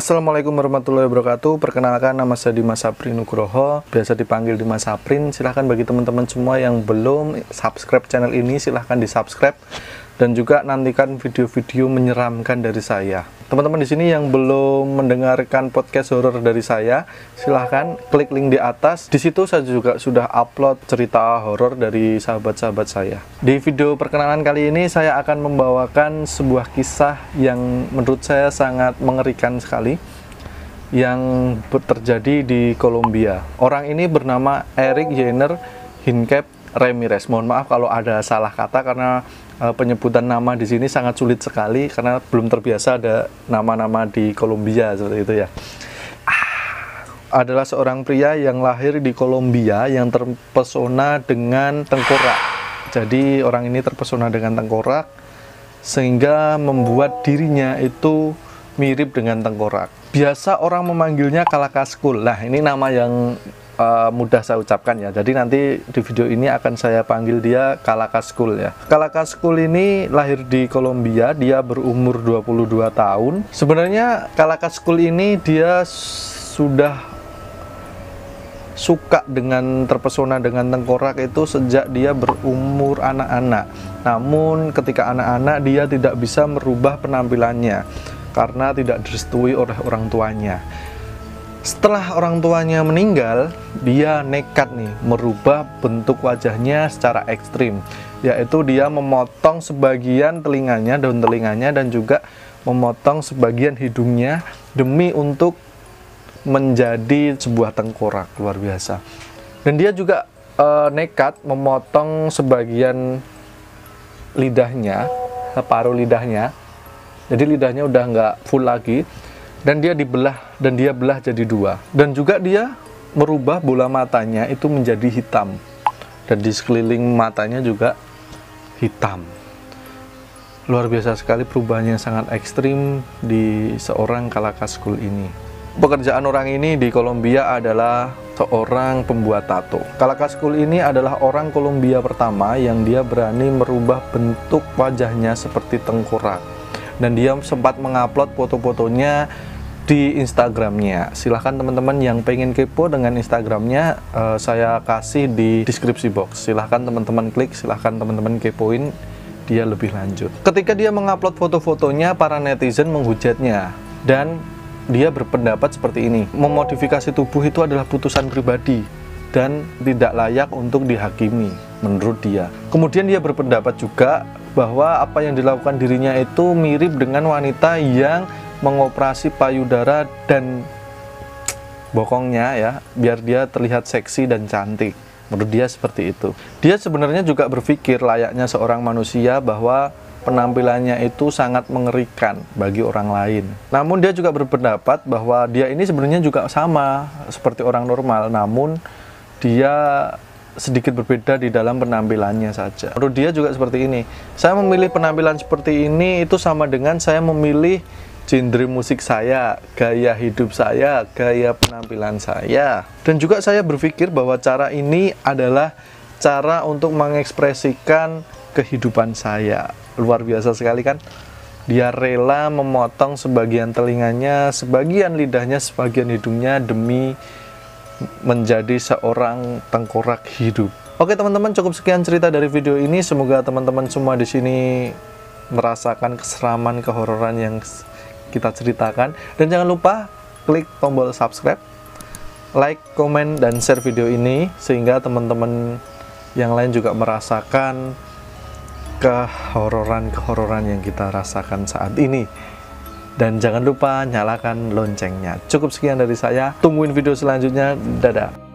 Assalamualaikum warahmatullahi wabarakatuh. Perkenalkan nama saya Dimas Sapri Nugroho. Biasa dipanggil Dimas Saprin. Silahkan bagi teman-teman semua yang belum subscribe channel ini Silahkan di subscribe Dan juga nantikan video-video menyeramkan dari saya Teman-teman di sini yang belum mendengarkan podcast horor dari saya, silahkan klik link di atas. Di situ saya juga sudah upload cerita horor dari sahabat-sahabat saya. Di video perkenalan kali ini saya akan membawakan sebuah kisah yang menurut saya sangat mengerikan sekali yang terjadi di Kolombia. Orang ini bernama Eric Jenner Hincap Ramirez. Mohon maaf kalau ada salah kata karena uh, penyebutan nama di sini sangat sulit sekali karena belum terbiasa ada nama-nama di Kolombia seperti itu ya. Ah, adalah seorang pria yang lahir di Kolombia yang terpesona dengan tengkorak. Jadi orang ini terpesona dengan tengkorak sehingga membuat dirinya itu mirip dengan tengkorak. Biasa orang memanggilnya Kalakaskul. Nah, ini nama yang uh, mudah saya ucapkan ya. Jadi nanti di video ini akan saya panggil dia Kalakaskul ya. Kalakaskul ini lahir di Kolombia, dia berumur 22 tahun. Sebenarnya Kalakaskul ini dia sudah suka dengan terpesona dengan tengkorak itu sejak dia berumur anak-anak. Namun ketika anak-anak dia tidak bisa merubah penampilannya karena tidak direstui oleh orang tuanya. Setelah orang tuanya meninggal, dia nekat nih merubah bentuk wajahnya secara ekstrim, yaitu dia memotong sebagian telinganya, daun telinganya dan juga memotong sebagian hidungnya demi untuk menjadi sebuah tengkorak luar biasa. Dan dia juga e, nekat memotong sebagian lidahnya, separuh lidahnya. Jadi lidahnya udah nggak full lagi, dan dia dibelah dan dia belah jadi dua. Dan juga dia merubah bola matanya itu menjadi hitam. Dan di sekeliling matanya juga hitam. Luar biasa sekali perubahannya sangat ekstrim di seorang kalakaskul ini. Pekerjaan orang ini di Kolombia adalah seorang pembuat tato. Kalakaskul ini adalah orang Kolombia pertama yang dia berani merubah bentuk wajahnya seperti tengkorak dan dia sempat mengupload foto-fotonya di Instagramnya. Silahkan teman-teman yang pengen kepo dengan Instagramnya, uh, saya kasih di deskripsi box. Silahkan teman-teman klik, silahkan teman-teman kepoin dia lebih lanjut. Ketika dia mengupload foto-fotonya, para netizen menghujatnya dan dia berpendapat seperti ini. Memodifikasi tubuh itu adalah putusan pribadi dan tidak layak untuk dihakimi menurut dia. Kemudian dia berpendapat juga bahwa apa yang dilakukan dirinya itu mirip dengan wanita yang mengoperasi payudara dan bokongnya ya biar dia terlihat seksi dan cantik. Menurut dia seperti itu. Dia sebenarnya juga berpikir layaknya seorang manusia bahwa penampilannya itu sangat mengerikan bagi orang lain. Namun dia juga berpendapat bahwa dia ini sebenarnya juga sama seperti orang normal. Namun dia sedikit berbeda di dalam penampilannya saja menurut dia juga seperti ini saya memilih penampilan seperti ini itu sama dengan saya memilih genre musik saya, gaya hidup saya, gaya penampilan saya. Dan juga saya berpikir bahwa cara ini adalah cara untuk mengekspresikan kehidupan saya. Luar biasa sekali kan? Dia rela memotong sebagian telinganya, sebagian lidahnya, sebagian hidungnya demi menjadi seorang tengkorak hidup. Oke teman-teman, cukup sekian cerita dari video ini. Semoga teman-teman semua di sini merasakan keseraman kehororan yang kita ceritakan dan jangan lupa klik tombol subscribe like, komen, dan share video ini sehingga teman-teman yang lain juga merasakan kehororan-kehororan yang kita rasakan saat ini dan jangan lupa nyalakan loncengnya. Cukup sekian dari saya. Tungguin video selanjutnya. Dadah